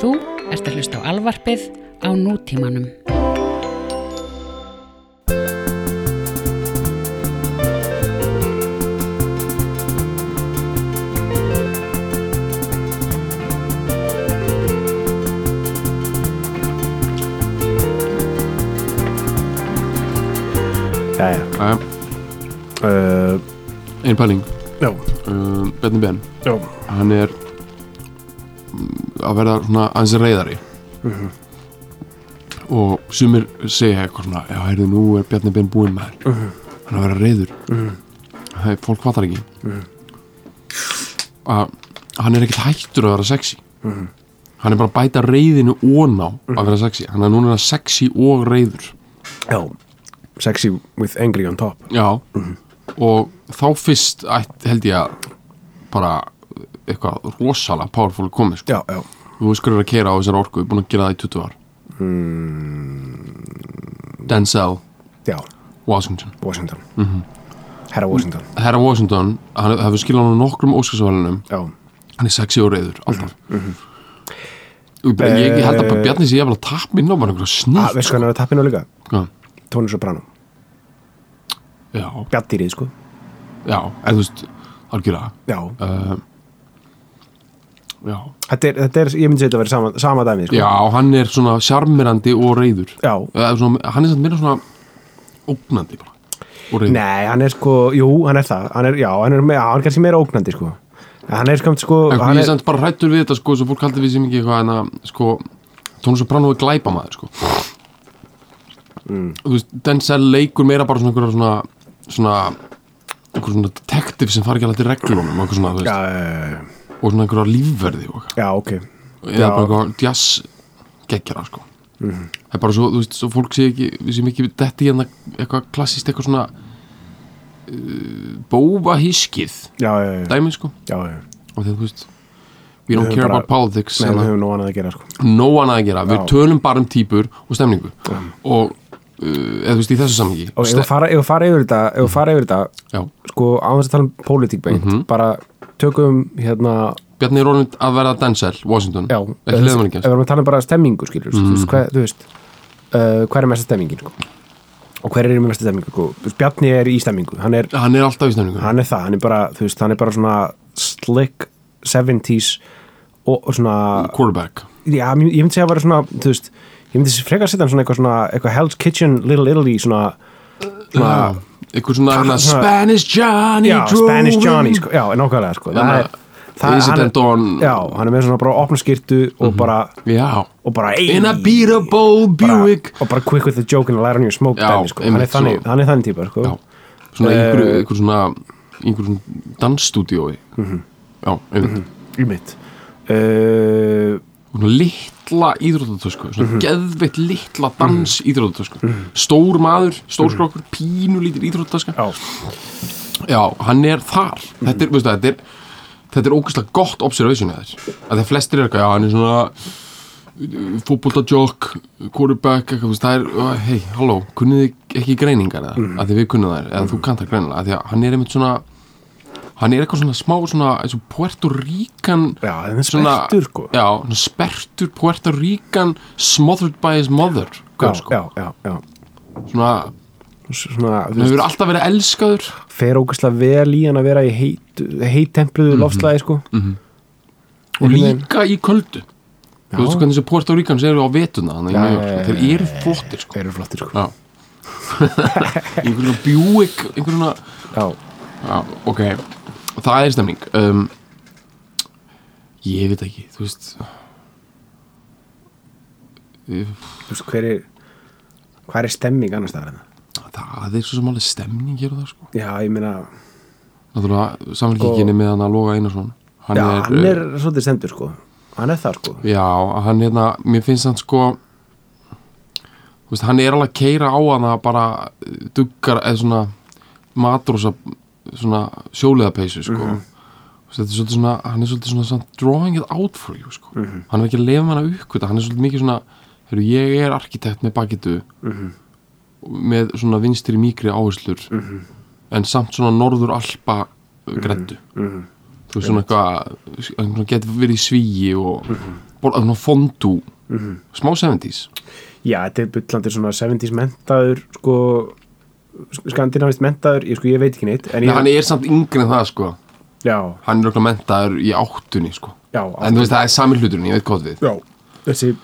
Þú ert að hlusta á alvarpið á nútímanum. Jæja. Jæja, uh, Ein pæling. Já, uh, Bjarni Ben, já. Hann er að verða svona aðeins reyðari Mhm. og sumir segja eitthvað svona já, heyrðu, nú er Bjarni Ben búinn með þér. Mhm. hann er að vera reyður Mhm. það er, fólk fattar ekki. Að hann er ekkert hættur að vera sexy. Hann er bara að bæta reyðinu óná að vera sexy, hann er núna sexy og reyður Já Sexy with angry on top. Já, og þá fyrst held ég að bara eitthvað rosalega powerful komið sko. Já, já hverju er að keira á þessar orku, við erum búin að gera það í 20 ár. Mm, Denzel. Já, Washington. Washington. Mhm. Herra Washington. Herra Washington, hann hefur skilað hann á nokkrum óskarsvælunum hann er sexy og reyður, alltaf. Mhm. ég, ég, ég held að Eh, Bjarni sé að tap minn á bara einhverja ah, snill Veistu hvað hann er að tappinu líka? Hvað? Tony Soprano. Já, Bjattýrið, sko. Já, eða þú veist algjörlega. Já. Uh, Þetta er, þetta er ég myndi segja þetta að vera sama, sama dæmi, sko. Já, hann er svona sjarmirandi og reyður Já. Eða svona, hann er svona meira svona ógnandi bara og reyður Nei, hann er sko, jú, hann er það. Hann er, Já, hann er, já, hann er kannski meira ógnandi, sko. Hann er skamt, sko En hann ég er samt bara hrættur við þetta sko, svo fólk haldi við sem ekki eitthvað en að sko, Tónu Soprano er glæpa maður sko. Mm. Þú veist, Denzel leikur meira bara svona einhverja svona svona einhver svona detektiv sem fari ekki alveg til reglunum og, einhver svona, þú veist, Já, já, og svona einhverja lífverði og, eitthvað. já, ok eða bara einhverja jazz geggjara sko. Mhm. það er bara svo, þú veist, svo fólk sé ekki við sem ekki detti hérna eitthvað klassist eitthvað svona uh, bófa hiskið Já, já, já, dæmi sko já, já. og þegar þú veist we don't höfum care bara- about politics Nei, við höfum nóg annað að gera, sko nóg annað að gera, við Já. tölum bara um típur og stemningu og uh, eða þú veist í þessu samhengi Og ef við fara, ef við fara yfir þetta Ef við fara yfir þetta Já. Sko, á þess að tala um pólitík beint Mhm. Bara tökum, hérna Bjarni orðin að vera Denzel, Washington Já, ef við erum að tala um bara stemmingu skilur, mm. þú veist, Mhm. hvað, þú veist uh, hver er mesta stemmingin sko? og hver er mesta stemmingu sko? Bjarni er í stemmingu hann er, hann er alltaf í stemningu hann er það, hann er bara þú veist, hann er bara svona slick 70s og, og svona quarterback já, ég myndi segja að vera svona, þú veist ég myndi frekar setja hann svona eitthvað svona eitthvað Hell's Kitchen, Little Italy svona, svona Já, eitthvað svona, hérna, svona- Spanish Johnny já, Spanish. Johnny sko, já, nákvæmlega sko, það Hérna, er hann, já, hann er með svona bara opna skýrtu og bara já, og bara in a ey, beatable Buick. og bara quick with the joke and a light on your smoke Já, dæmi, sko. hann, er þannig, svo- hann er þannig típa sko. svona Eh, einhverju, einhverju svona einhverju svona dansstúdíói. Mhm. já, einmitt. Í mitt uh, svona litla íþróttatösku svona Mhm. geðveitt litla dans íþróttatösku stór maður, stór skrokkur pínu lítil íþróttatöska. Já, já, hann er þar. Þetta er, veistu það, þetta er þetta er ógeðslega gott observation eða þess að þeir flestir er eitthvað, já, hann er svona fótboltajokk quarterback, eitthvað, það er uh, hei, halló, kunnið þið ekki greiningar eða, mm. að því við kunnum þær, eða þú kannt það greinilega að því að hann er einmitt svona hann er eitthvað svona smá svona og já, er svona, spertur sko. já, spertur Puerto Rican smothered by his mother já, gaur, sko. já, já, já. svona, svona, hann hefur alltaf verið elskaður fer ógæslega vel í hann að vera í heit, heittempluðu Mhm. loftslagi sko. og Einhvern veginn- líka í köldu þú veist hvernig þessi Puerto Ricans eru á vetuna þannig Já, að já, já, þeir já, eru flottir sko. þeir eru flottir sko. já einhverjum bjúik einhverjum já, já, ok, það er stemning. Um, ég veit ekki þú veist. Þú veist, hver er hvað er stemming annars staðar en það það er svo sem alveg stemning hér og það sko. Já, ég meina, náttúrulega samfélkinni með hann að loga Einarsson. Hann já, er, hann er uh, svolítið stendur sko. hann er það sko. Já, hann hérna mér finnst hann sko þú veist, hann er alveg að keira á hann að bara uh, duggar eða svona matrósa svona sjóliðapeysu sko Mhm. Þú veist, þetta er svolítið svona, hann er svolítið svona, svona drawing it out for you sko Mhm. hann er ekki að lefa hann að uppkvita, hann er svolítið mikið svona heru, ég er arkitekt með bakitu Mhm. með svona vinstri mýkri áherslur Mhm. en samt svona norður alpa greddu Mhm. þú veist svona eitthvað getur verið í svíi og mm Mhm. -hmm. borða svona fondú smá 70s Já, þetta er byllandir svona 70s mentaður sko skandinavist mentaður, ég sko ég veit ekki neitt en en ég, hann er samt yngri en það sko. Já, hann er okkur mentaður í áttunni sko. Já, en þú veist það er sami hluturinn, ég veit hvað við. Já, þessi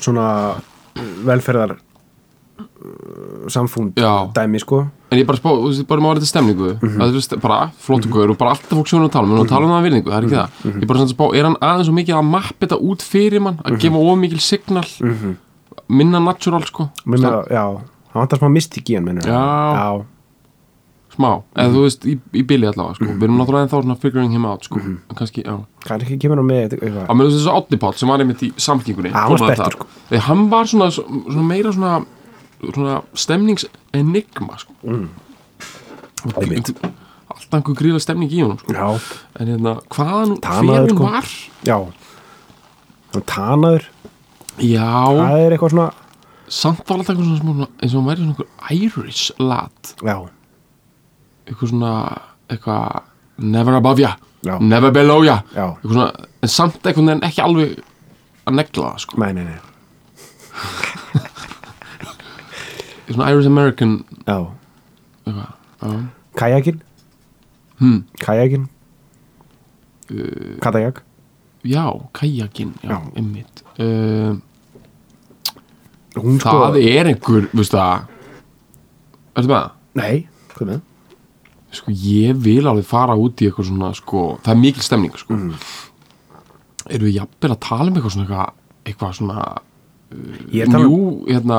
svona velferðar uh, samfund Já. dæmi sko. En ég bara spá, þú veist, bara má þetta stemningu. Mhm. það er þú veist, bara flottu guður og bara alltaf fólk sjónu að tala um og tala um það að virðingu, það er ekki Mhm. það. Ég bara svona spá, er hann aðeins svo mikið að mappa þetta út fyrir mann, að gefa of mikil signal? Minna natural sko. Minna, já, hann vantar smá mystik í hann mennur Já. já, smá, eða Mhm. þú veist, í, í bili allavega sko. við erum náttúrulega ennþá svona figuring him out sko. Mhm. en kannski, já kannski kemur hann með eitthvað að með þessu Átni Páll sem var einmitt í samflingunni Ah, hann var þar. sko. Þegar hann var svona, svona meira svona, svona stemningsenigma sko. Mm. Og Einmitt. alltaf einhver gríla stemning í honum sko. já, en hérna, hvaðan Tanaður, hverjum sko. var já hann tanaður, já, það er eitthvað svona samt var alltaf eitthvað svona eins og hann væri svona einhver Irish lad. Já, eitthvað svona, eitthvað never above ya, Já. never below ya. Eitthvað svona, en samt einhvern veginn ekki alveg að negla það sko. nei, nei, nei. Svona Irish American já, eitthvað, já. Kajakin hmm. kajakin Uh, katajak Já, kajakinn, já, Já. einmitt. Uh, hún sko, Það er einhver, veistu það Ertu með það? nei, hvað með Sko, ég vil alveg fara út í eitthvað svona, sko Það er mikil stemning, sko Mm. Erum við jafnvel að tala um eitthvað svona eitthvað, svona talað um New, hérna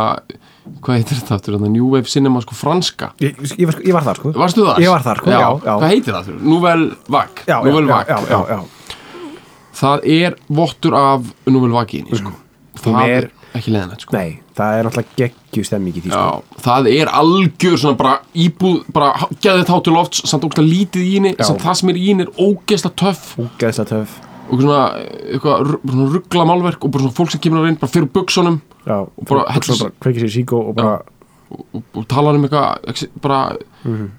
Hvað heitir þetta aftur, hérna, New Wave Cinema, sko, franska ég, ég, var, ég var þar sko Varstu það? Ég var þar, sko, já, já. Hvað heitir það aftur? Nouvelle Vague já, já, já. Það er vottur af Nouvelle Vague-inni, sko Það Hún er er- ekki leðanett, sko. Nei, það er náttúrulega geggju stemming í því sko. Já, það er algjör svona bara íbúð, bara geðið tátu lofts samt ógæslega lítið í henni, samt það sem er í henni er ógeðslega töff. Úgeðslega töff. Og svona, eitthvað svona ruggla málverk og bara svona fólk sem kemur að reyna bara fyrir buksunum Já, og bara bara, hellis- bara kveikir sér síkó og bara og, og, og tala um eitthvað bara Mhm.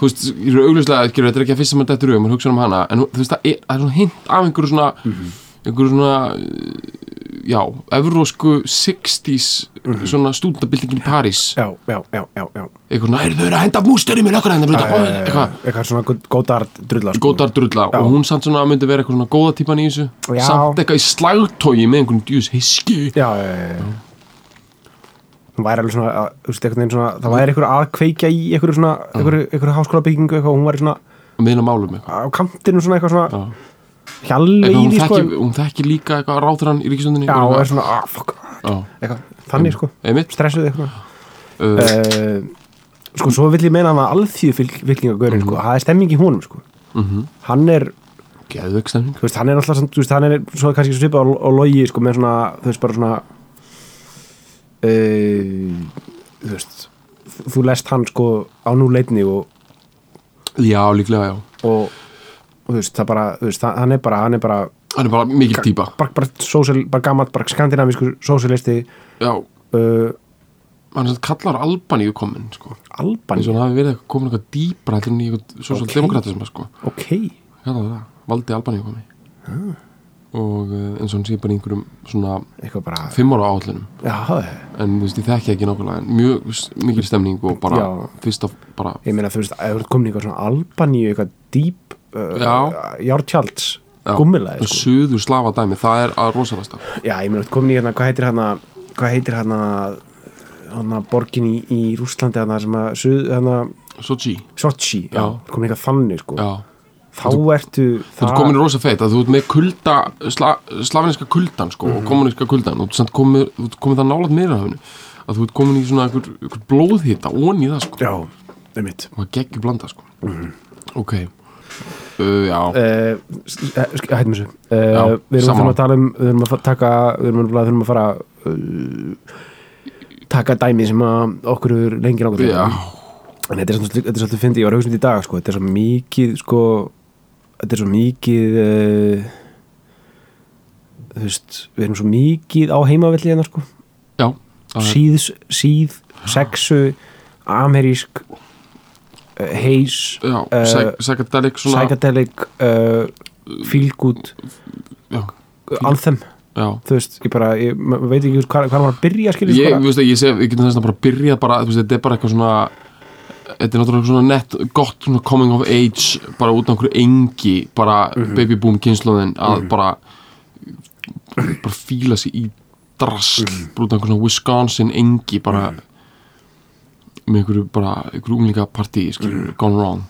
þú veist, ég er augljóslega ekki, þetta er ekki að fyrst sem maður dettur um, maður hugsa um hana en þú veist, það er, það er svona hint af einhverju svona Mhm. einhverju svona já, evrósku 60s svona stúndabildingin í París. Já, já, já, já, já. Eitthvað "Heyrðu, þau eru að henda mústur í mér okkur hendur, eitthvað. Eitthvað svona góð- góðar drulla sko. góðar drulla. Og hún samt svona myndi vera eitthvað svona góða típan í þessu. Já. samt eitthvað í slagtói með einhvern djús hiski Já, já, já, já. Hún væri alveg svona, að, þú veist, veginn svona Það væri einhver að kveikja í einhverju svona einhverju háskóla byggingu eitthvað, hún væri svona miðla málum eitthvað. á kantinu svona eitthvað svona. Hjalli í því sko. hún þekki líka eitthvað ráðurann í ríkisundinni Já, og er svona, ah, fuck. Eitthvað, þannig sko, stressuð eitthvað. Uh, uh, Sko, svo vill ég meina að alþýðu fylkingagörin, sko, það er stemming í honum, sko. Mhm. Hann er, veist, hann er alltaf þú veist, hann er svo kannski svipað á, logi, sko, með svona, þú veist, bara svona uh, þú veist þú lest hann, sko, á núleitni og, já, líklega, já. og, og þú veist, það bara, þú veist, hann er bara, hann er bara hann er bara mikil típa bara, bara, social, bara gammalt, bara skandinavísku sósialisti já, uh, hann er svona kallar Albaníu komin sko. Alban, eins og hann hafi verið komin eitthvað dýpra heldur en í eitthvað sosialdemokratism sko. ok. Hérna það, valdi Albaníu komi Ah. og uh, eins og hann sé bara einhverjum svona bara, fimm ára áallunum já, en þú veist, ég þekki ekki nákvæmlega en mjög mikil stemning og bara Já. fyrst af bara ég meina, þú veist, ef þú komin í eitthvað svona Albaníu, eitthvað dýp uh, Já. jártjalds Já. gummilaði, sko suður slafa dæmi, það er að rosalasta já, ég meina, þú komin í hérna, hvað heitir hérna hvað heitir hérna hérna borgin í, í Rússlandi hérna sem að, suð, hérna, Sochi, Sochi já, Já. komin í eitthvað þannig, sko já þá ertu þú ert komin í rosa feit að þú ert með kulda sla, slafiníska kuldan sko Mhm. og kommuníska kuldan og þú ert komin, þú komin það nálat meira að þú ert komin í svona einhver, einhver blóðhita onni í það sko já, einmitt og það geggjur blanda sko Mhm. ok uh, já, uh, hættum þessu. Uh, við erum að tala um við erum að taka við erum að, að fara uh, taka dæmi sem að okkur er lengi langar já, en þetta er, svolítið- þetta er svolítið fyndi, ég var hugsun í dag sko, þetta er svo mikið sko, þetta er svo mikið þú veist við erum svo mikið á heimavelli hérna sko. Síð, síð, sexu amerísk uh, Haze já, uh, psy- psychedelic uh, Feel Good. Já þú veist, ég bara, ég veit ekki hvað að byrja skilur ég, þú veist, ég, sé, ég getur þess að bara byrja bara, þú veist, þetta er bara eitthvað svona þetta er náttúrulega svona nett gott svona coming of age, bara út af einhverju engi, bara Mhm. baby boom kynsluðin, að bara bara fíla sig í drasl, Mhm. bara út af einhverju svona Wisconsin engi, bara með einhverju bara, einhverju unglinga partí, skilur, Mhm. gone wrong.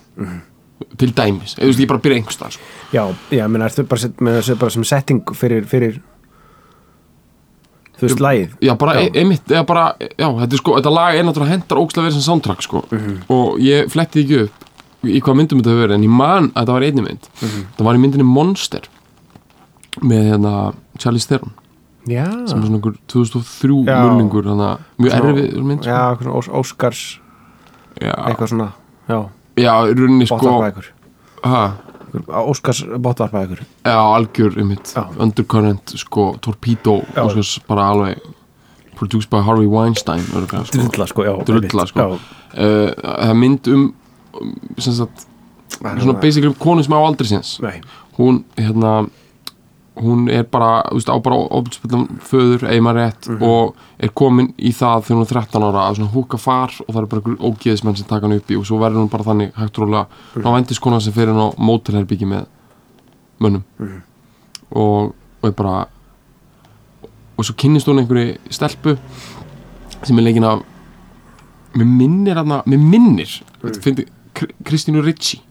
Til dæmis, eða þú veist, ég bara byrja einhvers þar, sko. Já, já, menn ertu bara, set- bara sem setting fyrir, fyrir þú veist, lagið? Já, bara, Já. e einmitt, eða bara, já, þetta er sko, þetta lag er náttúrulega hendar ókslega verið sem soundtrack, sko. Og ég fletti ekki upp í hvað myndum þetta hefur verið, en ég man að þetta var einni mynd. Það var í myndinni Monster með hérna Charlize Theron, já, sem er svona einhver 2003 Já. mulningur, þannig að mjög erfið mynd, sko. já, Ós Óskars já, eitthvað svona, já, já, í rauninni, sko Óskars bóttvarpækur já, algjör, einmitt, Já. undercurrent, sko, Torpedo. Óskars, bara alveg produced by Harvey Weinstein, örugglega, sko. drulla, sko, já Drulla, sko. uh, það mynd um, um sem sagt, svona basically um konu sem á aldrei sinns nei, hún, hérna hún er bara, þú veist, á bara ofbildspillan föður, eigin rétt Mhm. og er komin í það þegar hún er 13 ára að svona húka far og það er bara ógeðismenn sem taka hann upp í og svo verður hún bara þannig hægt rólega Mhm. ná vendis konan sem fyrir hann á mótelherbyggi með mönnum Mhm. og, og er bara og svo kynnist hún einhverju stelpu sem er leikin af mér minnir hann mér minnir, Mhm. mm. Kristínu Ritchie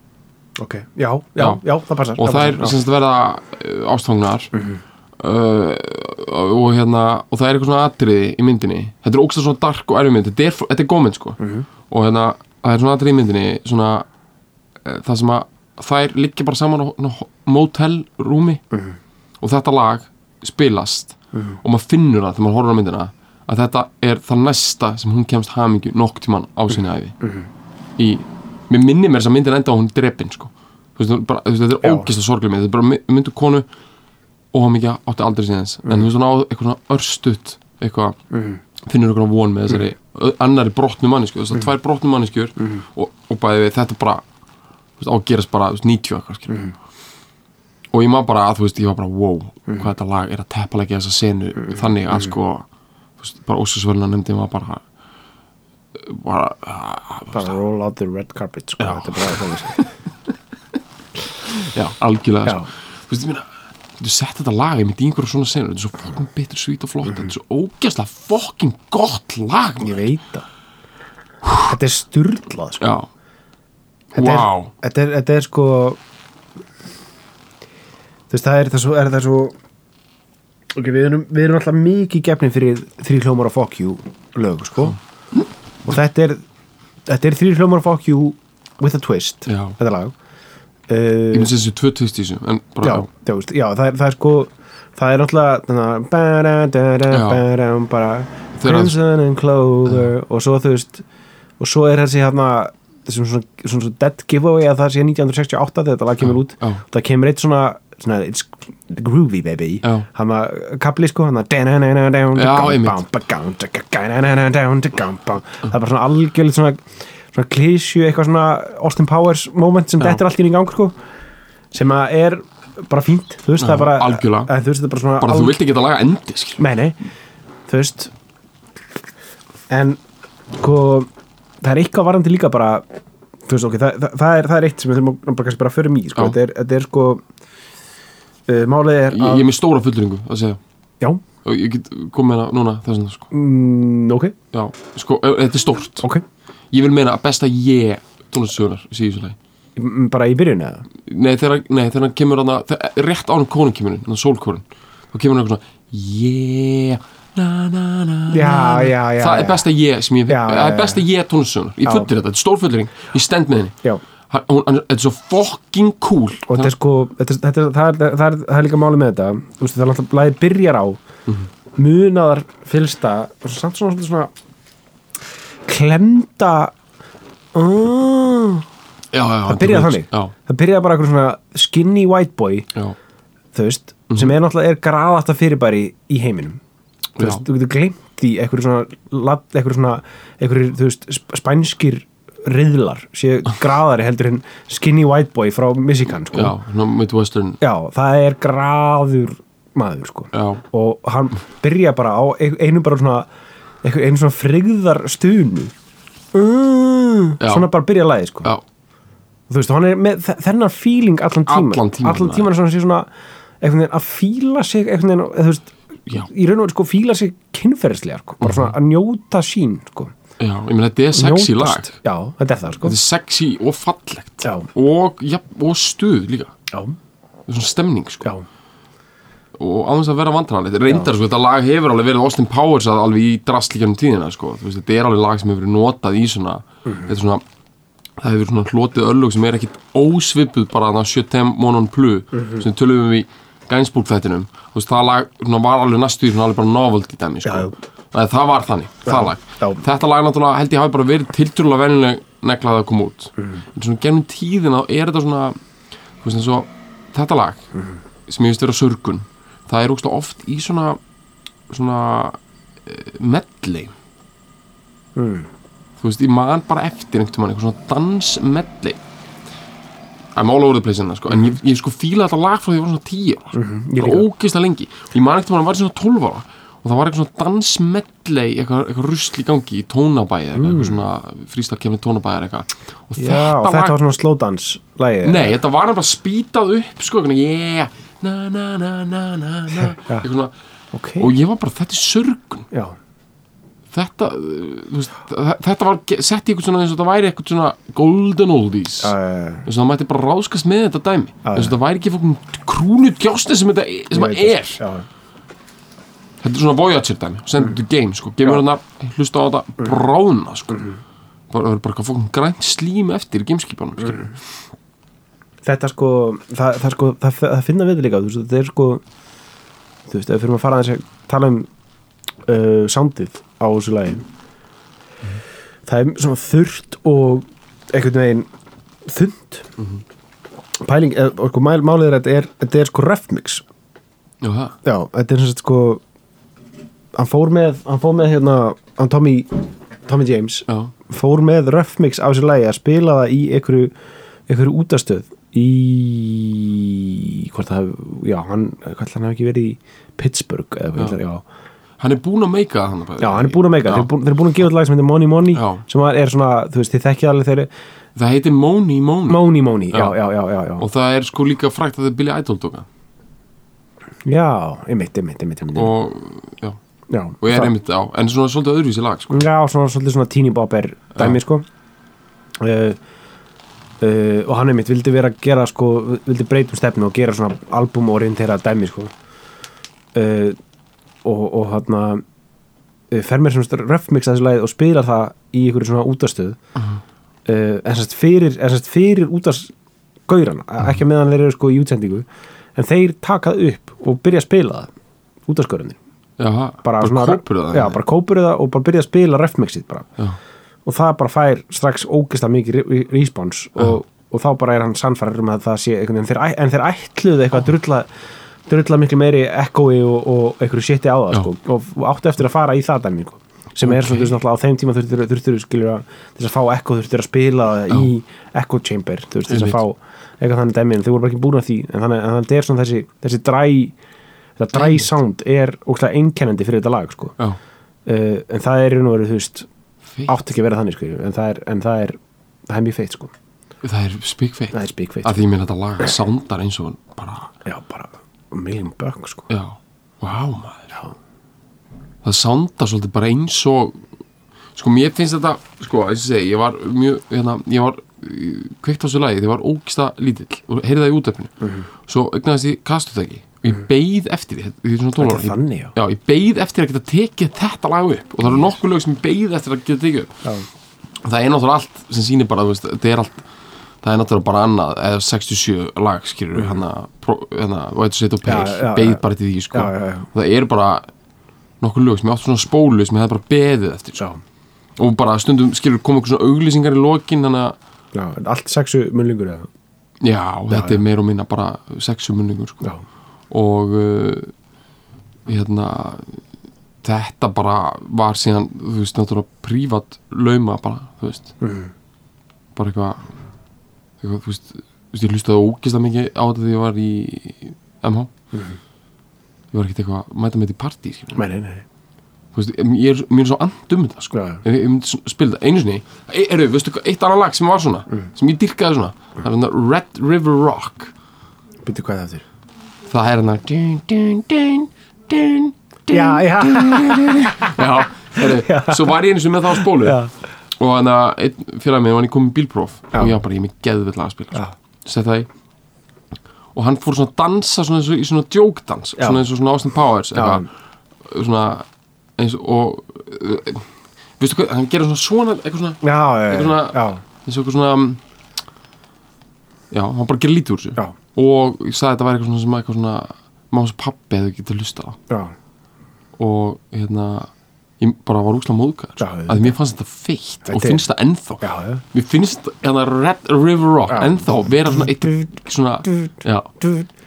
ok, já, já, Já. það passar og það er semst verða uh, ástfangnar Mhm. uh, og hérna og það er eitthvað svona atriði í myndinni þetta er ógst svona dark og erfið mynd þetta er, þetta er góð mynd sko Mhm. og hérna það er svona atriði í myndinni svona uh, það sem að þær liggja bara saman á á motelrúmi Mhm. og þetta lag spilast og maður finnur það þegar maður horfir á myndina að þetta er það næsta sem hún kemst hamingju nokk tíman á sinni æfi Mhm. í, mér minni mér þess að myndin enda á hún drepin sko. Þú veist, bara, þú veist, þetta er ógist að sorglega mynd. Þetta er bara my- myndu konu og hann mikið átti aldrei síðans en þú veist hún á eitthvað svona örstutt eitthvað, Mhm. finnur eitthvað von með þessari ö- annari brotnu mannesku þess að tvær brotnu manneskjur og, og bæði við þetta bara þú veist, á að gerast bara þú veist, 90 eitthvað skilur. Og ég maður bara að þú veist ég var bara wow hvað þetta lag er að teppalegja þessa senu þannig að sko þú veist, bara ósasvöluna nefndi maður bara bara bara roll out the red carpet sko, þetta er bara þannig sko. já, algjörlega Já. sko. þú veist, ég meina þú sett þetta lag í mitt í einhverju svona senu þetta er svo fokkin bitur, svít og flott þetta er svo ógæslega fokkin gott lag ég veit það. Þetta er styrlað sko. þetta, wow. er, þetta, er, þetta er sko þú veist það er það svo, er það svo ok, við erum, við erum alltaf mikið gefni fyrir þrý hljómar og fuck you lög sko og þetta er þetta er þrý hljómar fuck you with a twist, Já. þetta lag. Ég uh, finnst þessi tvö tvist í þessu já, já, já það, er, það er sko það er hann- Crimson and Clover og svo þú veist og svo er þessi hérna þessum svona, svona, svona dead giveaway að það sé 1968 þegar þetta lag kemur út. það kemur eitt svona, svona it's groovy baby hann að kapli sko hann að einmitt. það bara svona algjörlega svona, svona klísju eitthvað svona Austin Powers moment sem þetta er allt í í gang sko sem að er bara fínt þú veist það er bara algjörlega. en, þú veist þetta er bara svona bara þú vilt ekki að laga endi skilur. Nei, nei, þú veist En sko það er eitthvað varandi líka bara þú veist, ok, það, það, það, er, það er eitt sem við þurfum að bara, kannski bara fyrir mig, sko, Já. þetta er, þetta er sko málið er ég, ég er með stóra fullringu að segja. Já, og ég get komið hana núna þess vegna sko. mm, ok, já, sko, þetta er stórt. Ok. Ég vil meina að besta ég tónlistsögunar sé í þessu lagi. Mm, bara í byrjun eða? Nei, þegar, hann kemur hana, þegar, rétt ánum konun kemur hann, sólkorun þá kemur hann eitthvað svona yeah na, na, na, Já, na. já, já, það já. er besta ég sem ég, Já, já, það er já. besta ég tónlistsögunar ég Já. fullir þetta, þetta er stór fullring ég stend með henni. Já, Hann- hann- þetta er svo fucking cool. Og þetta er sko þetta, þetta, það, er, það, er, það er líka málið með þetta. Veist, það er alltaf blæði byrjar á munaðar fylsta og samt svona, svona, svona klemda uh, já, já, það byrjaði þannig. já, það byrjaði bara eitthvað svona skinny white boy þú veist, sem er náttúrulega er graðasta fyrirbæri í heiminum. Þú veist, þú getur glemt því eitthvað svona, eitthvað svona eitthvað, þú veist, sp- spænskir riðlar séu graðari heldur en skinny white boy frá Michigan sko. já, svona Midwestern Já, það er graður maður sko. og hann byrja bara á ein- einu bara svona einu svona frigðar stunu mm, svona bara byrja að læði sko. já, þú veist, og hann er með þe- þennan feeling allan tíman Allan tímann, allan tíman svona, sé svona að fíla sig veginn, þú veist í raun og veru sko fíla sig kynferðislega sko. bara svona að njóta sín sko. Já, ég meina þetta er sexy lag. Njótast. já, þetta er það sko. Þetta er sexy og fallegt. Já. og, ja, og stuð líka. Já, þetta er svona stemning sko. Já, og þess að vera vandrarlegt reyndar sko, þetta lag hefur alveg verið Austin Powers að alveg í drastlíkjanum tíðina sko. Veist, þetta er alveg lag sem hefur verið notað í svona, þetta er svona það hefur svona hlotið öllug sem er ekkit ósvipuð bara þannig að Sjötem Monon Plu sem tölum við í Gainsbourg þættinum þú veist, það lag svona, var alveg næstu í svona alveg bara novelty dæmi sko. Já. Það, það var þannig, það lag já. þetta lag náttúrulega held ég hafi bara verið tiltrúlega venjuleg neglað að koma út en svona gennum tíðina er þetta svona þú veist og þetta lag sem ég veist vera sörgun það er ógst oft í svona svona uh, medley mm. þú veist, ég man bara eftir einhvern eitthvað svona dansmedley I'm all over the place hérna, sko. en ég, ég sko fíla þetta lag frá því að ég var svona 10 ára sko. Mhm, ég mm líka. ógeðslega lengi ég man ekkert að var svona 12 ára og það var eitthvað svona dansmedley eitthvað, eitthvað rusl í gangi í tónabæði eitthvað, eitthvað svona frístarkefni tónabæði eitthvað. Og Mm. já og þetta var svona slow dance lægi Nei, þetta var bara spýtað upp sko, eitthvað, yeah, na na na na na eitthvað svona, ok, og ég var bara, þetta er sörgun. Já, þetta, uh, veist, þetta var sett í eitthvað svona eins og þetta væri eitthvað svona golden oldies. Já. eins og það mætti bara ráskast með þetta dæmi. Já, eins og það væri ekki fokkin krúnu djásti sem þetta e- sem er. Já, þetta er svona Voyager dæmi, send it to game sko, gemur hann hlusta á þetta bráðna sko. Bara, það er bara eitthvað fokkin grænt slím eftir í gameskipanum skilur þetta sko það, það sko, það, það finna við líka þú veist, þetta er sko þú veist, ef við fyrir að fara að tala um uh, soundið á þessu lagi. Það er svona þurrt og einhvern veginn þund pæling, eða, sko mál, málið er að þetta er, þetta er sko refmix já, það, já, þetta er svona sko hann fór með, hann fór með hérna hann Tommy, Tommy James já, fór með refmix á þessu lagi að spila það í einhverju, einhverju útastöð í hvort það já, hann hvort hann hef ekki verið í Pittsburgh eða hvað það er, hann er búinn að meika hann já, hann er búin að meika þeir, eru búin- þeir eru búin að gefa lag sem heitir Money Money Já. sem er svona, þú veist, þið þekkið alveg þeir það heitir Money Money Money Money, já, Já. já, já, já, já. og það er sko líka frækt að það er Billy Idol tóka já, einmitt, einmitt, einmitt, einmitt. og, já, já, og er það- einmitt á en svona svolítið öðruvísi lag sko. Já, svona, svolítið svona teeny bopper dæmi sko. Uh, uh, og hann einmitt vildi vera að gera sko, vildi breytum stefnu og gera svona albumorientera dæmi sko. Uh, og, og hann uh, fer mér svona röfmix að þessu lagið og spilar það í einhverju svona útastöð uh, en sérst fyrir, fyrir útastgaurana, ekki að meðan þeir eru sko í útsendingu en þeir takað upp og byrja að spila það útastgaurarnir já, bara, svona, kópur það já, bara kópur það og bara byrja að spila refmixið bara. Já, og það bara fær strax ógeðslega mikið re- respons og, og þá bara er hann sannfærar um að það sé veginn, þeir, en þeir ætluðu eitthvað að drulla, drulla miklu meiri echoi og, og einhverju shiti á það Já. sko, og, áttu eftir að fara í það dæmi sko, sem er Ok. svona, náttúrulega á þeim tíma þurftur, að þess að fá echo þurftur að spila það í echo chamber, þess að fá eitthvað þannig dæmi, en þau voru bara ekki búin að því. En þannig en þannig er svona þessi, þessi dræ þetta dræ sound er ógstlega einkennandi fyrir þetta lag sko. uh, en það er í raun og veru, þú veist átt ekki að vera þannig sko, en það er, en það er það er mjög feitt sko, það er það spíkfeitt að því mér þetta lag soundar eins og bara, já, bara million buck sko. Já, wow maður. Já. það soundar svolítið bara eins og sko mér finnst þetta sko, að segja, ég var mjög hérna, ég var uh, kveikt á þessu lagi ég var ógsta lítill og heyrði það í útöfnu Mhm. svo augnaðist ég kastutæki ég beið eftir því, því svona Þetta er 12 ára, ég- þannig, já. já, ég beið eftir að geta tekið þetta lag upp. Og það eru nokkuð lög sem ég beið eftir að geta tekið upp. Já, það er náttúrulega allt sem sýnir bara, veist, er allt það er náttúrulega bara annað, eða 67 lag skilur, hana, hana White State of Pale, já. bara til því, sko. Já, og það er bara nokkuð lög sem ég átti svona spólu sem ég hefði bara beðið eftir, sko. og bara stundum skilur koma eitthvað svona auglýsingar í lokin að, allt sexu munlingur eða? Já, þetta er meir og minna bara sexu munningur, sko og uh, hérna þetta bara var síðan þú veist, náttúrulega prívat lauma bara, þú veist. Mhm. bara eitthvað eitthvað, þú veist, þú veist ég hlustaði ógislega mikið á þetta þegar ég var í MH ég var ekkert eitthvað að mæta með þetta í partí nei, nei, nei. Þú veist, ég er, mér er svo andum þetta sko. Já. ég, myndi spila þetta einu sinni. E, eru, veistu eitt annað lag sem var svona sem ég dyrkaði svona, það er hérna Red River Rock. Býttu hvað það aftur? Það er hérna dun, dun, dun, Já, já. já, heru, svo var ég einu sinni með það á spólu. Og þannig að einn fyrir mig var ég komið bílpróf. Og ég var bara, ég er með geðvill að spila sko. sett það í. Og hann fór svona að dansa svona eins og, í svona djókdans svona eins og svona Austin Powers eitthvað, svona eins og uh, veistu hvað, hann gerir svona svona eitthvað svona, Já, Eitthvað svona- já, eins og eitthvað svona já, hann bara gerir lítið úr þessu. Já, og ég sagði að þetta væri eitthvað sem eitthvað svona máls pappi hefði getið að hlusta á. Já, og hérna ég bara var úslega móðgæður að mér fannst þetta feitt og Þetta finnst það ennþá. Já, já. mér finnst hérna Red River Rock ennþá vera svona eitt svona,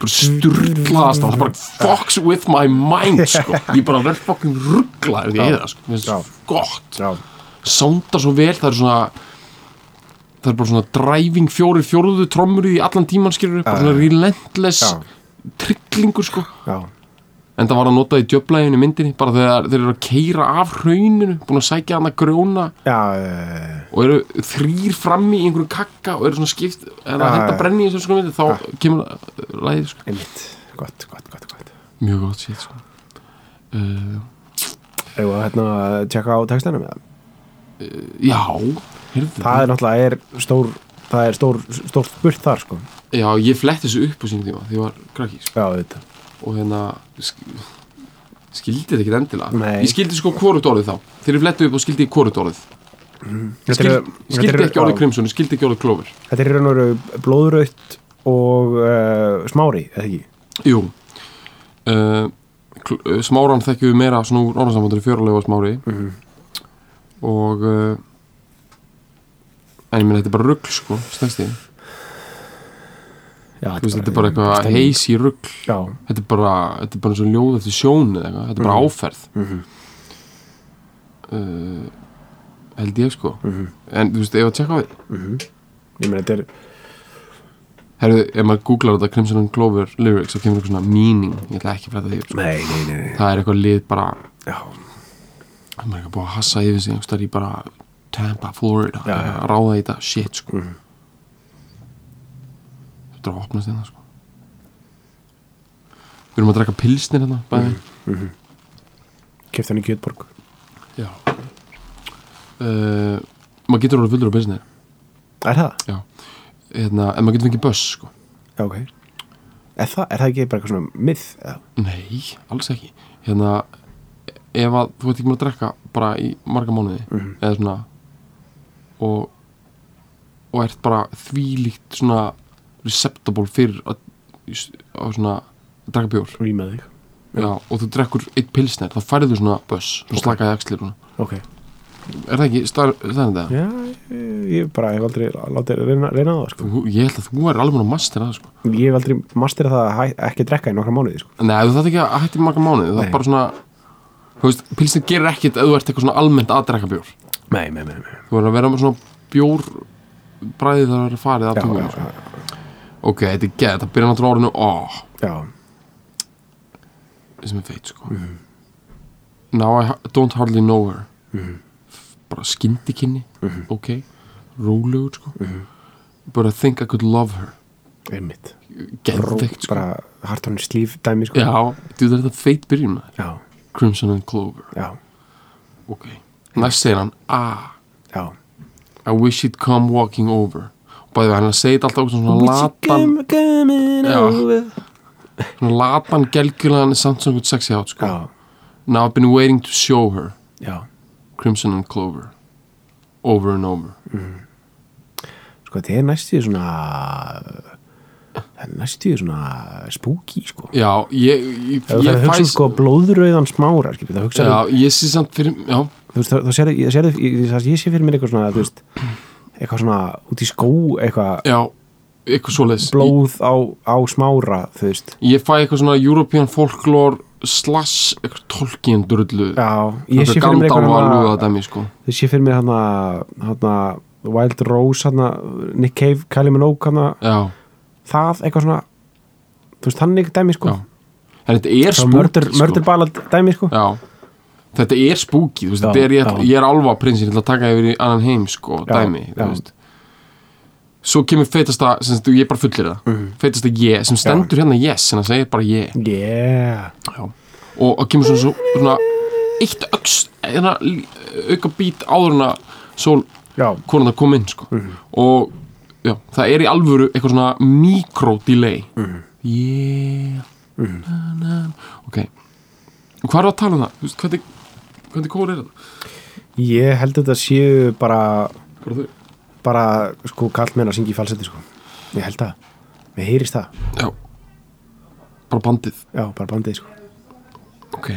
bara sturglaðast það bara fucks with my mind sko. ég bara verð fucking rugglaður því ég það sko. mér finnst það gott. Sándar svo vel, það er svona það er bara svona driving fjóri fjóruðu trommur í allan tíman skilur bara svona relentless trygglingur sko. Já, en það var að nota í djöflæginu myndinni bara þegar þeir eru að keira af hrauninu búin að sækja hann að grjóna. Já, og eru þrýr frammi í einhverjum kakka og eru svona skipt eða henda brenni í þessu sko myndi þá kemur læðið sko. Einmitt. Gott, gott, gott, gott. Mjög gott sétt sko. Uh, Eða hérna að tjekka á textanum eða? Já, heyrðu Það er náttúrulega er stór Það er stór, stór spurt þar sko já, ég fletti þessu upp á sínum tíma því ég var krakki sko. Já, og hérna sk skildi þetta ekki endilega Nei. ég skildi sko hvort orðið þá þegar ég fletti upp og skildi hvort orðið Þetta skildi, er- skildi ekki já. krimsun, skildi ekki orðið klófur Þetta er í raun og veru blóðraut og uh, smári, eða ekki? Jú uh, Smáran þekkjum við meira svona úr orðansambandinu fjörulega smári Mhm. Og uh, en ég minn þetta er bara rugl sko, veist, þetta er bara eitthvað heisi rugl. Já, þetta er bara, þetta er bara eins og ljóð eftir sjónu eða eitthvað, þetta er bara Mhm. áferð. Mhm. uh, held ég sko. Mhm. en þú veist, ef að tjekka á því mhm. Ég meina, þetta er Herðu, ef maður googlar þetta Crimson and Clover lyrics þá kemur eitthvað svona meaning. Ég ætla ekki að fletta því sko. Nei, nei, nei. það er eitthvað lið bara Já, maður er ekki búið að hassa yfir sig staðar í bara Tampa, Florida Já, já. að ráða í þetta shit sko. Mhm. þetta er að opnast hérna sko. Við erum að drekka pilsnir hérna bæði keft hann í Kjötborg já. Uh, maður getur orðið fullur á pilsnir. Er það? já. Hérna, en maður getur fengið buss sko. Já, ok. Er það, er það ekki bara eitthvað svona eða? nei, alls ekki. Hérna ef að þú ert ekki með að drekka bara í marga mánuði Mhm. eða svona og og ert bara þvílíkt svona receptable fyrir að, að svona að drekka bjór Já, og þú drekkur eitt pilsner, þá færðu þú svona buss, svona slakaði axlir svona. Ok Er það ekki staðan þetta? Já, ég, ég bara hef aldrei látið reyna, reyna á það sko. Þú, ég held að þú er alveg að master að það, sko. Ég hef aldrei masterað það að hæ- ekki drekka í nokkra mánuði sko. Nei, þú þarf ekki að hætti marga mánuði, það er bara svona, þú veist, pilsner gerir ekkit ef þú ert eitthvað svona almennt að drekka bjór. Nei, nei, nei, nei. Þú verður að vera með svona bjór bræði þar að vera farið að tunga. Ok, þetta er geð, það byrjar náttúrulega orðinu, ó, já, sem er feit, sko. Mhm. Now I don't hardly know her. Mhm. Bara skyndikinni, ok, rólegur, sko. But I think I could love her. einmitt Geðveikt, sko. Bara hartónir slíf dæmi sko. Já, þetta er feit byrjun maður. já, Crimson and Clover. Já, Ok. Næst segir hann Ah, já. I wish he'd come walking over. Og bæði við hann að segja þetta alltaf svona latan Svona latan gelgjulegan er samt svona sexy átt sko. Now I've been waiting to show her já. Crimson and Clover Over and over. Sko, þetta er næstu svona Það er næstu svona spooky, sko. Já, ég Ég, Ef ég það hugsa um sko blóðröðan smára skilur, það hugsa Já, ég sé samt fyrir Já, þú veist, það sérðu, ég, sérðu, ég, það- ég sé fyrir mér eitthvað svona, þú veist eitthvað svona út í skó eitthvað já Eitthvað svoleiðis. blóð á, á smára, þú veist. Ég, fæ eitthvað svona European folklore Slash Eitthvað tolkien drullu. Já, ég sé fyrir mér eitthvað sko. Ég sé fyrir mér hana, hana Wild Rose hana, Nick Cave, Kylie Minogue hana, já, það, eitthvað svona þú veist, þannig dæmi sko Já. þetta er Svo mördur, sko. mördur ballad dæmi sko Já, þetta er Já, er, ég, já. ég er alva prinsinn til að taka yfir í annan heim sko, Já, dæmi þú já. veist. svo kemur feitasta sem sagt, ég bara fullir það, Mhm. feitasta ég sem stendur hérna yes, en það segir bara ég yeah já. og, og kemur svona, svona, eitt öks hérna, auka bít áður en að sól já, konan það kom inn sko. Mhm. og já, það er í alvöru eitthvað svona mikro delay Mhm. yeah. Na, na. ok. Og hvað er að tala um það? Þú veist, hvernig, hvernig kór er þetta? ég held að þetta séu bara Bara sko kallt menn að syngja í falsetti sko. Ég held það, mér heyrist það. Já. Bara bandið. Já, bara bandið sko. Ok.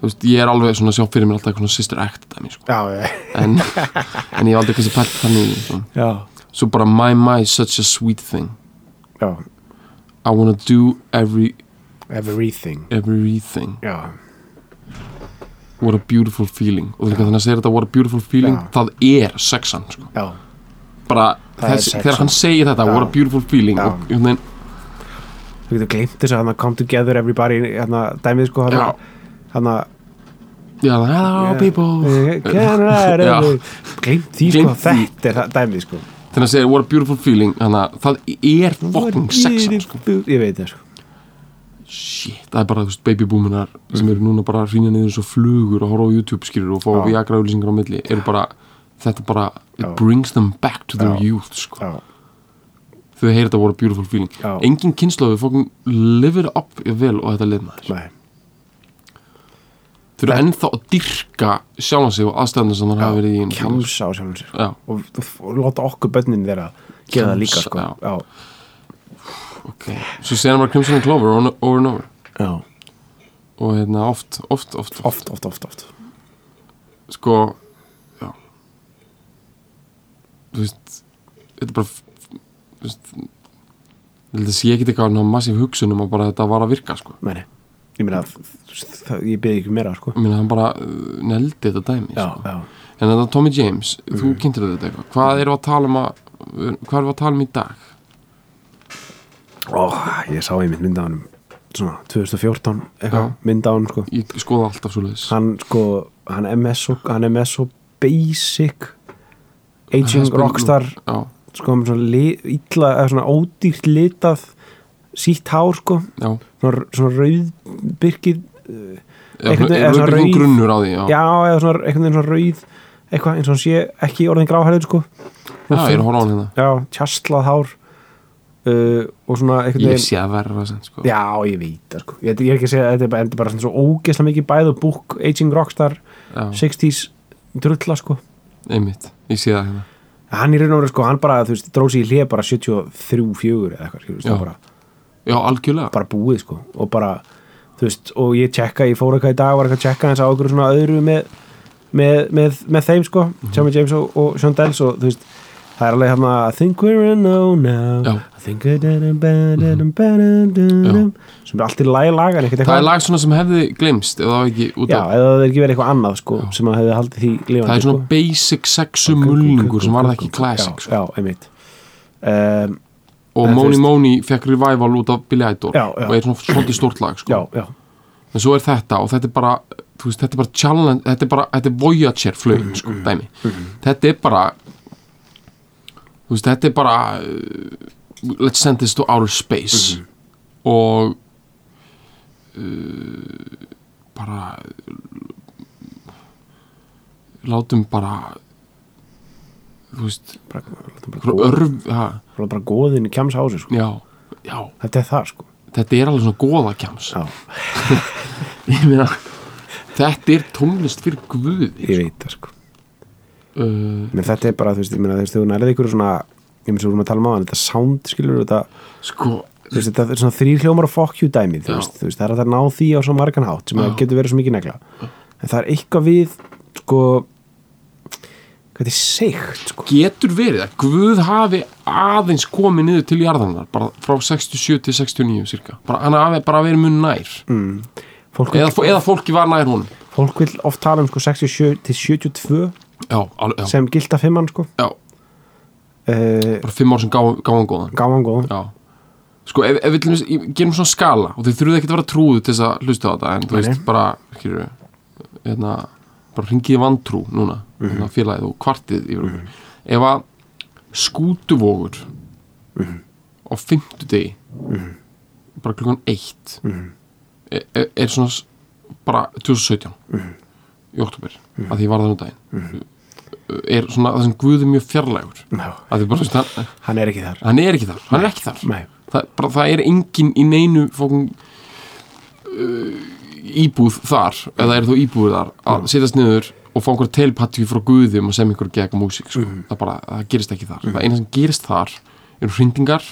Þú veist, ég er alveg svona að sjá fyrir mér alltaf eitthvað svona sister act dæmi, sko. já, en, en ég hef aldrei kannski pælt þannig svona. já, Svo bara my my such a sweet thing. Já I wanna do every everything. everything. Já, What a beautiful feeling. Og þannig að segja þetta what a beautiful feeling. Það er sexan sko. Bara Það er þess, sexan. þegar hann segir þetta. What a beautiful feeling. Og, einhvern veginn, þú getur gleymt þess að come together everybody hérna dæmið sko hann Já, hello people. Gleymt því sko, þetta er það dæmið sko Þegar hann segir what a beautiful feeling Þannig að það er fucking sexan sko. ég veit það sko Shit, það er bara, þú veist, babyboominar sem eru núna bara að rýna niður og flugur og horfa á YouTube skýrur og fá Já. viagra auðlýsingar á milli eru bara, þetta bara it Já. brings them back to their Já. youth sko. þau heyrir þetta voru beautiful feeling engin við fókum live it up vel og þetta lið maður nei, þau eru ennþá að dyrka sjálfan sig og aðstæðan sem það hafa verið í kjamsa á sko. Já, og, og, og láta okkur bönnin gera það líka sko. Já. já, ok. Svo hann bara Crimson and Clover over and over já. og hérna oft, oft, oft, oft, oft, oft, oft sko þú veist þetta er bara þú veist ég held að sé ekki eitthvað ná massíf hugsun um að bara þetta var að virka sko. Meni, ég meina ég beði ekki meira sko. Ég meina hann bara uh, neldi þetta dæmi já, sko. já, en þetta Tommy James, þú kynntir þetta eitthvað. Hvað við að tala um að hvað við að tala um í dag? Ó, ég sá einmitt mynda hann svona 2014 eitthvað Já. mynda hann sko. Ég skoða alltaf svo leiðis hann sko, hann er með svo hann er svo basic aging rockstar já, sko með svona li, illa, eða svona ódýrt litað sítt hár sko. Já, svona, svona rauðbyrkið já Einhvern veginn- eða svona rauð rauð- grunnur á því já, já, eða svona einhvern veginn svona rauð eitthvað eins og hann sé ekki orðin gráhærður sko. Já, ég er horfa á hérna. Já, tjastlað hár uh, og svona einhvern ég veginn sé að verra sem, sko. já, ég veit það sko. Ég, ég er ekki að segja þetta er bara, svona svo ógeðslega mikið bæð og búk aging rockstar já, 60s drulla sko. Einmitt, ég sé það hérna. Hann í raun og veru sko, hann bara, þú veist, dróð sig í hlið bara 73, 4 eða eitthvað, skilur, Já. bara, já, algjörlega. Bara búið sko. Og bara, þú veist, og ég tjekka ég fór eitthvað í dag, var eitthvað að tjekka hans á okkur svona öðru með, með, með, með þeim sko, Mhm. Sammy James og, og Sean Dells og þú veist, það er alveg hérna I think we're in know now. Já. I think we're da da da sem er allt í lagi lagan það er lag svona sem hefði glemst eða það var ekki já, eða það er ekki verið eitthvað annað sko sem að hefði haldið því lifandi það er svona sko. basic sexu mulningur sem var það ekki classic já, sko. já, einmitt. Um, og veist- Moni fekk revival út af Billy Idol Já, já. og er svona svolítið stórt lag sko. já, já, en svo er þetta og þetta er bara veist, þetta er bara challenge, þetta er bara þetta er Voyager flögin, sko, dæmi. þetta er bara veist, þetta er bara uh, let's send this to outer space. Og uh, bara látum bara þú veist bara, góðin í kjams ási sko. já, já. Þetta er það sko. Þetta er alveg svona góðakjams já, ég meina þetta er tónlist fyrir guði ég veit það sko. Uh, Men þetta er bara, þú veist, ég meina, þú veist, þú nærið ykkur svona, ég meina, svo vorum að tala um hann, þetta sound, skilur, þetta, sko, þú veist, þetta er svona þrýr hljómar og fuck you dæmið, þú veist, það er að það ná því á svo margan hátt sem getur verið svo mikið negla. En það er eitthvað við, sko, þetta er seikt, sko. getur verið að guð hafi aðeins komið niður til jarðanar bara frá 67 til 69 cirka, bara hann hafi bara verið mun nær Mm. Fólk, vil, eða, eða fólki var nær honum fólk vil oft tala um, sko, 67 til 72 já, alveg, já, sem gilda fimmann, sko. uh, bara fimm ár sem gáum góðan gáman góð já sko ef, ef við gerum svona skala og þið þurfum ekki að vera trúðu til þess að hlusta á þetta en þú Nei, veist nei. bara hérna bara hringið í vantrú núna Mhm. hérna, félagið og kvartið yfir okkur. Ef að skútuvogur Mhm. á fimmtudegi bara klukkan eitt Mhm. er, er, er svona bara 2017 Mhm. í oktober að því var það um daginn. Er svona það sem Guð er mjög fjarlægur. Að því bara, veist, hann, hann er ekki þar. Hann er ekki þar hann er ekki þar. Nei, það, bara, það er engin í neinu fókum uh, íbúð þar eða er þú íbúð þar að setjast niður og fá einhver telepatí frá guðum og sem einhver gegn músík sko. það, bara, það gerist ekki þar. Það eina sem gerist þar eru hrindingar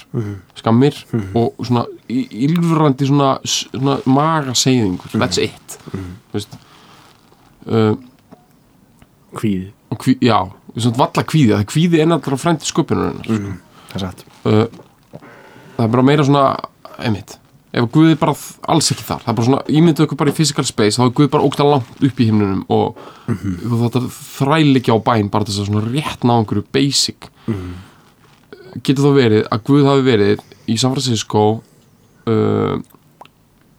skammir og svona ylfrandi svona, svona magaseyðingur. That's it. Þú veist uh, kvíði. og hví, já, svona valla kvíði það kvíði er náttúrulega frændi sköpunur Það er satt. Uh, það er bara meira svona einmitt, ef Guð er bara alls ekki þar, það er bara svona, ímyndu okkur bara í physical space, þá er Guð bara ógst langt upp í himnunum og þú þetta þræl ekki á bæn bara þess að svona rétt ná einhverju basic. Getur þá verið að Guð hafi verið í San Francisco uh,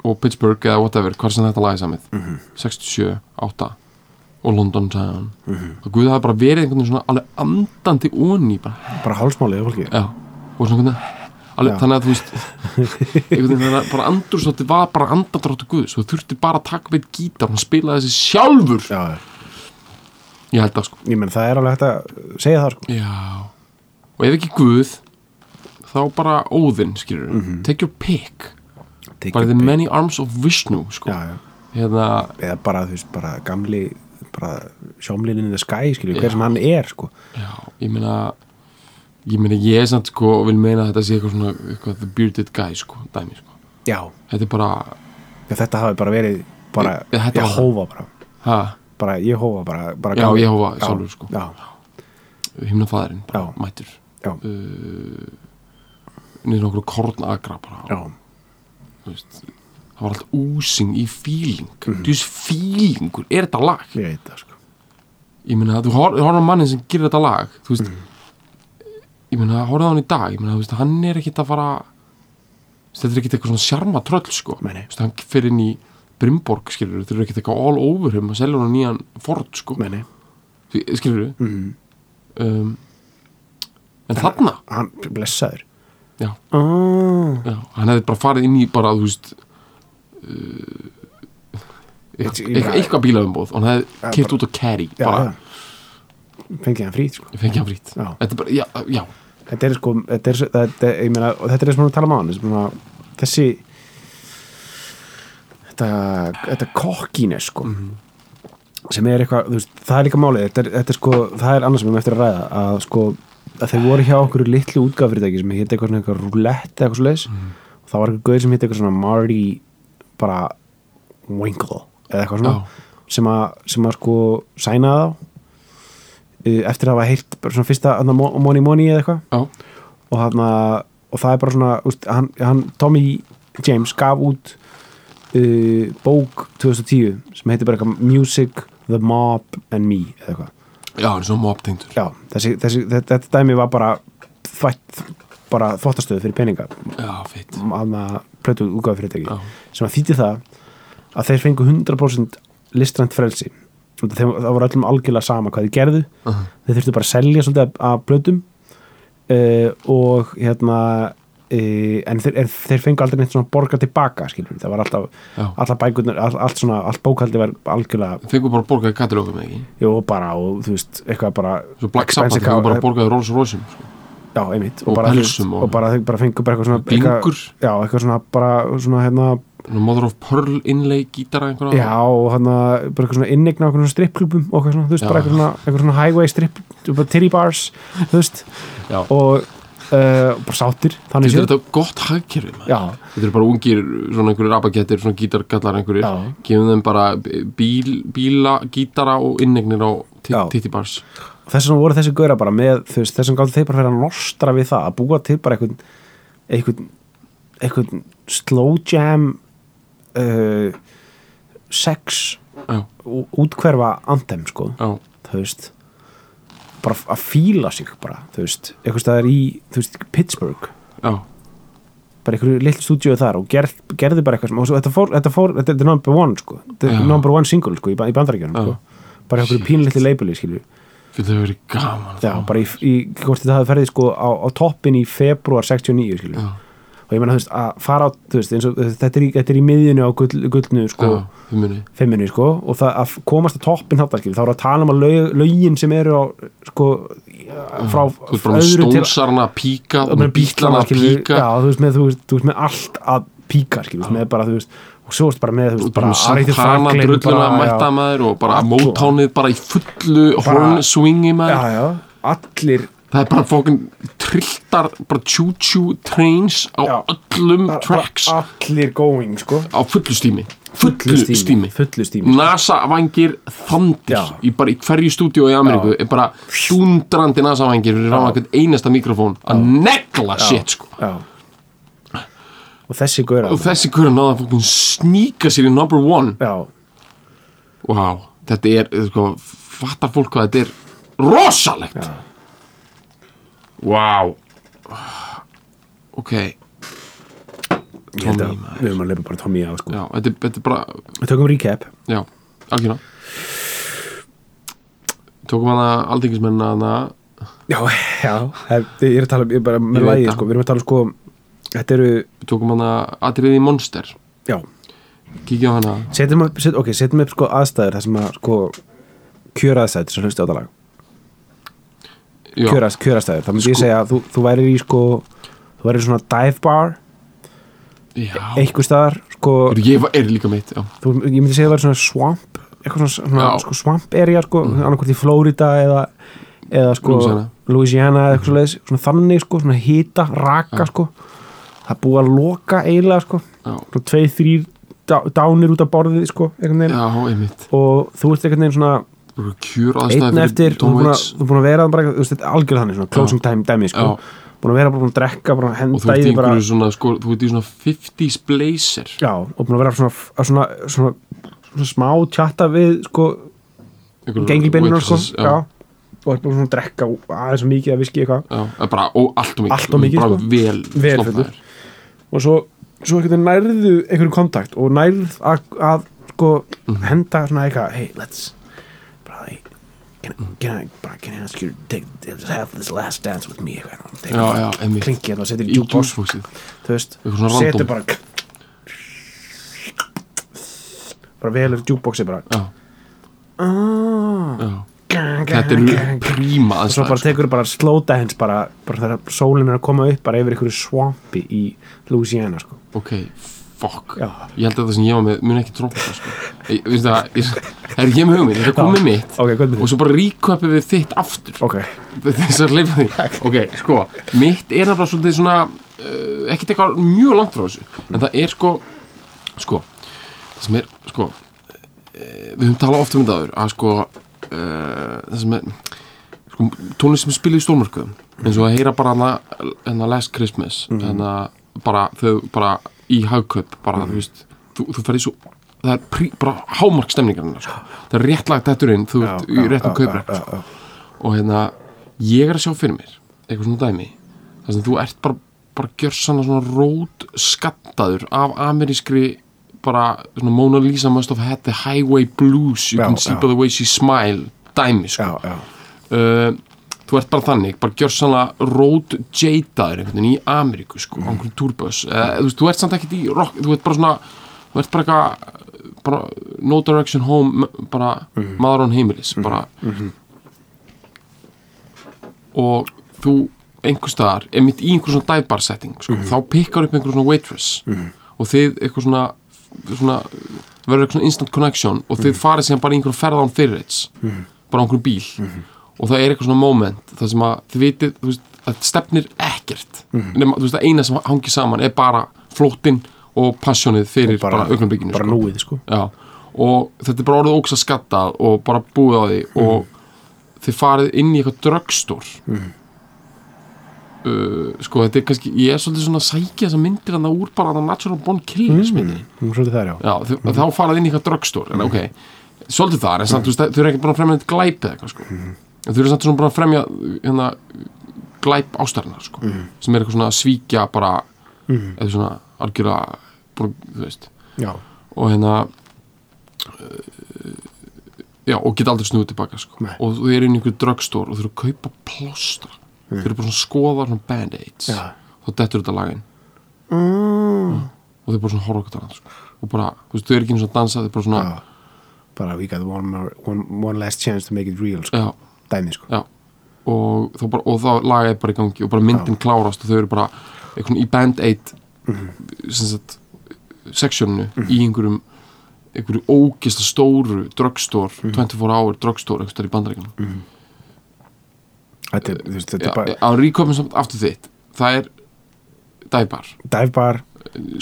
og Pittsburgh eða whatever, hvað sem þetta lagi samið. 67, 8 og London Town. Og Guð hafi bara verið einhvern veginn svona alveg andandi onni bara. Bara hálsmálið og svona hvernig alveg, þannig að þú veist veginn bara andurslótti var bara andadráttu guðs þú þurfti bara að taka með gítar og hann spilaði þessi sjálfur. Já, ég held að sko. Ég menn það er alveg hægt að segja það sko. Já, og ef ekki guð þá bara óðinn skilur take your pick. Take bara your the pick. many arms of Vishnu sko. Já, já. Hérna, Eða bara, þú veist, bara gamli bara sjómlinin in the sky, skilju, hver sem hann er sko. Já, ég meina ég meina ég er samt sko og vil meina að þetta sé eitthvað svona eitthvað the bearded guy sko, dæmi sko. Já, þetta er bara, já þetta hafi bara verið bara, Ég- ég var- hófa bara. Ha, bara, ég hófa bara, bara Já, gamli- Jehóva Já, sjálfur, sko. Himnafæðurinn bara Já. mættur. Uh, niður okkur kornagra bara. Já. Veist, það var allt úsing í fíling Mhm. þú veist fílingur, er þetta lag? Ég veit það sko. Ég meina, þú hor- þú horfður á mannin sem gerir þetta lag þú veist Mhm. Ég meina, á hann í dag ég meina, þú veist, hann er ekkit að fara þetta er ekkit eitthvað svona sjarma tröll sko, þú veist, hann fyrir inn í Brimborg, skilur þú, er ekkit eitthvað all over him að selja hann nýjan Ford, sko, Meni, skilur þú mm, um, en þarna? Hann blessaður. Já, ah, já, hann hefði bara farið inn í bara, þú veist uh, eitthvað, bílaumboð og hann hefði bara- út á Já, bara, já Fengið hann frýt sko. Ég fengi hann frýtt. Já. þetta er bara, já, já, Þetta er sko, þetta er, þetta, ég meina, og þetta er sem við tala um á hann þessi þetta, þetta kokkine sko sem er eitthvað, þú veist, það er líka málið þetta er, þetta er sko, það er annars sem við erum eftir að ræða að sko, að þeir voru hjá okkur litlu útgáfyrirtæki sem hétt eitthvað svona eitthvað roulette eitthvað svo leis og það var eitthvað gauð sem hétt eitthvað svona Marty bara Winkle eða eitthvað svona Já. sem að, sem að sko sænaði þá. uh, eftir að hafa heilt svona fyrsta Money Money eða eitthvað. Og, og það er bara svona úst, hann, hann, Tommy James gaf út uh, bók 2010 sem heitir bara eitthvað Music, The Mob and Me eða eitthvað. Já, mobtengdur Já, þessi, þessi, þetta, dæmi var bara þvætt, bara þvottastöðu fyrir peninga. Já, feitt. Að plötu útgáðu fyrirtæki sem að þýtti það að þeir fengu 100% listrænt frelsi það voru öllum algjörlega sama hvað þið gerðu. Uh -huh. þeir þurftu bara að selja svolítið af- blötum uh, og hérna uh, en þeir, er, þeir fengu aldrei neitt svona borga tilbaka skilur það var alltaf, alltaf bækurnar all, allt svona, allt bókaldi var algjörlega fengur bara borgaði katalógum ekki? Jú, bara og þú veist, eitthvað bara svo Black Sabbath fengur bara borgaði Rolls Royce sko. já, einmitt, og bara, veist, pelsum og- og bara þeir bara fengu bara eitthvað svona eitthvað, já, eitthvað svona bara svona hérna Mother of Pearl innlei gítara einhverja Já, og hann bara eitthvað svona innegna á eitthvað strippklubum og eitthvað svona, þú veist, Já. bara eitthvað svona, eitthvað svona highway strip, bara titty bars, þú veist, Já. og uh, bara sáttir, þannig Þetta er gott hagkerfi maður. Já, Þetta eru bara ungir, svona einhverjir abakettir, svona gítargallar einhverjir Já. gefum þeim bara bíl, bíla, gítara og innegnir á Já. tittibars þess vegna voru þessi gauðra bara með, þú veist, þess vegna gáttu þeir bara fyrir að nostra við það, að búa til bara eitthvað, eitthvað, eitthvað slow jam, uh, sex, Já, útkverfa andem, sko, já, þú veist, bara að fíla sig bara, þú veist, eitthvað staðar í veist, Pittsburgh. Já, bara einhverju litlu stúdíu þar og gerð, gerði bara eitthvað sem, og þetta fór, þetta fór, þetta er number one sko, þetta er number one single sko, í, í bandarækjunum sko, bara einhverju pínlitli labeli skilju, það hefur verið gaman já, bara í, í hvort þetta hafði ferðið sko á, á toppin í februar 69 skilju, og ég meina þú veist, að fara á, veist, og þetta er í, þetta er í miðjunu á gull, gullnu sko, muni fimmunni sko, og það að komast að toppin þá er að tala um að lög, lögin sem eru á, sko, frá öðru til stónsarna að píka og með að skilur, píka. já, þú veist, með, þú, veist, þú veist með allt að píka þú veist, með bara, þú veist og svo veist bara með, þú veist, bara Franklin, drulluna bara, mætta maður og bara Allt- mótánið bara í fullu horn swingi maður. Allir það er bara fókin trilltar bara choo-choo trains á Já. öllum bara- tracks. bara allir going, sko. Á fullu stími. Fullu stími. fullu stími, NASA vangir þandir Já. í bara í hverju stúdíu í Ameríku er bara dundrandi NASA vangir fyrir ráma einhvern einasta mikrofón að negla shit sko. Já. Og þessi góra, og þessi hverju náða að fókin sníka sér í number one. Já, wow, þetta er sko, fattar fólk hvað þetta er rosalegt wow ok. Að Tommy, við erum að leipa bara Tommy á, sko. Já, þetta, er- þetta er bara við tökum recap, já, algjörna tókum hana aldingismenn hana. Já, já. Ég er að tala, ég er bara með lægi, það. sko, við erum að tala, sko þetta eru, við tókum hana atriði í Monster. Já. Kíkja á hana. Setjum upp, set, ok, setjum upp, sko, aðstæður þar sem að, sko kjöraðstæður sem hlusti á þetta lag já, kjörast, kjörastæður, það myndi ég Sko- segja að þú, þú værir í sko þú værir í svona dive bar. Einhver staðar sko, ég var, er líka mitt já, þú, ég myndi segja að það væri svona swamp eitthvað svona, svona. Mm. sko, swamp area sko, annarkvort í Florida eða, eða sko Louisiana. Louisiana eða eitthvað svoleiðis, svona þannig sko, svona hita, raka sko. Það er búið að loka eiginlega sko. Svona tvei, þrýr dá- dánir út af borðið sko, já, einmitt. Og þú ert einhvern veginn svona einn aðstæði eftir, þú er búin að- er búin vera bara, er algjörð þannig, closing time dæmi, sko, búin að vera bara búin að drekka, bara að og henda í bara, sko, þú ert í svona 50s blazer já, og búin að vera svona, smá tjatta við, sko, Einhverju gengilbeinuna, sko, já, og er búin svona að drekka aðeins og mikið að viski eitthvað, bara, og allt og mikið Allt of mikið, bara sko. vel, Vel stofnaður. fullur. og svo, svo nærðu einhverjum kontakt og nærð að, að sko, Mhm. henda svona eitthvað, hey, let's, bara, can, can I, can I ask you to take, have this last dance with me, einmitt kringið og setur í jukebox þú veist, random. bara bara velur jukeboxi bara ah, gang, þetta gang. príma og svo bara sko. tekur bara slow dance bara, bara þegar sólin er að koma upp bara yfir einhverju swampi í Louisiana sko. ok, Já. ég held að það sem ég var með mun ekki trompa sko. það, það er ekki með hugmynd það er komið mitt ok, hvað er og svo bara ríkvöpið við þitt aftur. Ok, þess að leifa því ok, sko, mitt er nefnilega svolítið svona uh, ekkert eitthvað mjög langt frá þessu en það er sko sko, það sem er sko uh, við höfum talað oft um þetta áður að sko uh, það sem er sko, tónlist sem spilið í stórmörkuðum eins og að heyra bara hana, hana Last Christmas hana, bara, þau bara í hagkaup bara, þú veist, þú, þú ferði svo það er prí, bara hámark stemningarinn sko. það er réttlagt þetta inn, þú ert í réttum kaupræk sko og hérna ég er að sjá fyrir mér eitthvað svona dæmi þar sem þú ert bara, bara gjörsanna svona rót skattaður af amerískri bara svona Mona Lisa must have had the highway blues you Já, can see já. by the way she smile dæmi sko. Já uh, þú ert bara þannig, bara gjörsanna rót jadaður einhvern veginn í Ameríku sko, á einhverjum túrböss uh, þú, veist, þú ert samt ekkert í rock, þú ert bara svona þú ert bara eitthvað bara no direction home bara maður án heimilis bara. Og þú einhver staðar, emitt í einhver svona divebar setting sko, þá pikkar upp einhver svona waitress. Og þið eitthvað svona, svona verður eitthvað svona instant connection og þið farið síðan bara einhver ferðan fyrirreits bara á einhverjum bíl og það er eitthvað svona moment það sem að þið vitið, þú veist, að þetta stefnir ekkert. Nema, þú veist, að eina sem hangið saman er bara flóttin og passjónið fyrir bara, bara augnablikinu bara núið sko. Já, og þetta er bara orðið óks að skattað og bara búið á því og þið farið inn í eitthvað drugstore. Uh, sko þetta er kannski ég er svolítið svona að sækja þessa myndir að það úr bara að natural born killers myndi Nú svolítið það er já já, þið, þá farið inn í eitthvað drugstore en ok, svolítið þar en samt, þú veist, þau eru að fremja þetta glæpið eitthvað sko En þau eru samt svona bara að fremja hérna, glæp ástæðina sko, sem er eitthvað svona að svíkja bara Mhm. eða svona algjörlega bara, þú veist já, og hérna uh, já, og geta aldrei snúið tilbaka sko. Nei. og þau eru inn í einhver drugstore og þau eru að kaupa plástra þau eru bara svona að skoða svona band-aids Já. þá dettur þetta lagin mm. og þau eru bara svona að okkur annað sko. og bara, þú veist, þau eru ekki eins og að dansa þau eru bara svona, já bara we got one, more, one, one last chance to make it real sko. já, dæmi sko. Já. Og þá, bara, og þá lagaði bara í gangi og bara myndin klárast og þau eru bara í band-aid sem sagt seksjónu í einhverjum einhverju ógista stóru drugstore, 24 hour drugstore einhverstað í bandaríkjunum. Þetta er, þú veist, þetta Já, er bara á ríkominn samt aftur þitt. Það er dæbar dive bar,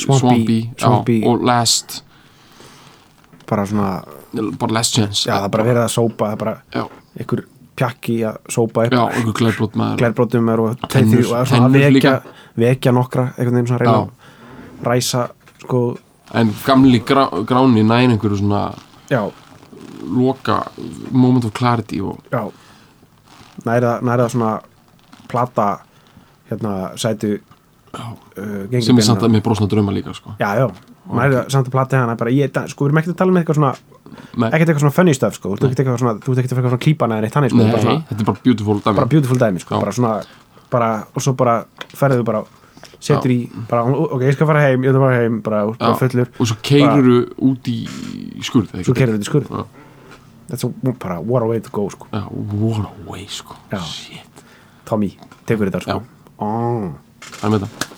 Swampy. Já, og Last. Bara svona bara Last Chance. Já, það er bara verið að sópa það er bara já, einhver pjakki að sópa upp glærbrótum er og Tennur- að vekja, nokkra einhvern veginn svona reyna að ræsa sko, en gamli grá, gráni næn einhverju svona já, loka moment of clarity og já. Næra, næra svona plata hérna sætu uh, sem er samt að mér brosna drauma líka sko. já, já, næra samt að plata hana bara, ég, sko, við erum ekkert að tala með eitthvað svona ekkert eitthvað svona funny stuff, sko, þú ert ekkert eitthvað svona þú ert ekkert eitthvað svona klípana eða neitt þannig, sko, nei svona, þetta er bara beautiful dæmi. bara beautiful dæmi, sko, bara svona bara, og svo bara ferðu bara setur í, bara, ok, ég skal fara heim ég að fara heim, bara, og bara fullur. Og svo keiruru út í skurð svo kerur þetta í skurð. That's a, bara, what a way to go, sko. Já, what a way sko. Já. shit, Tommy, tekur þetta, sko. Oh.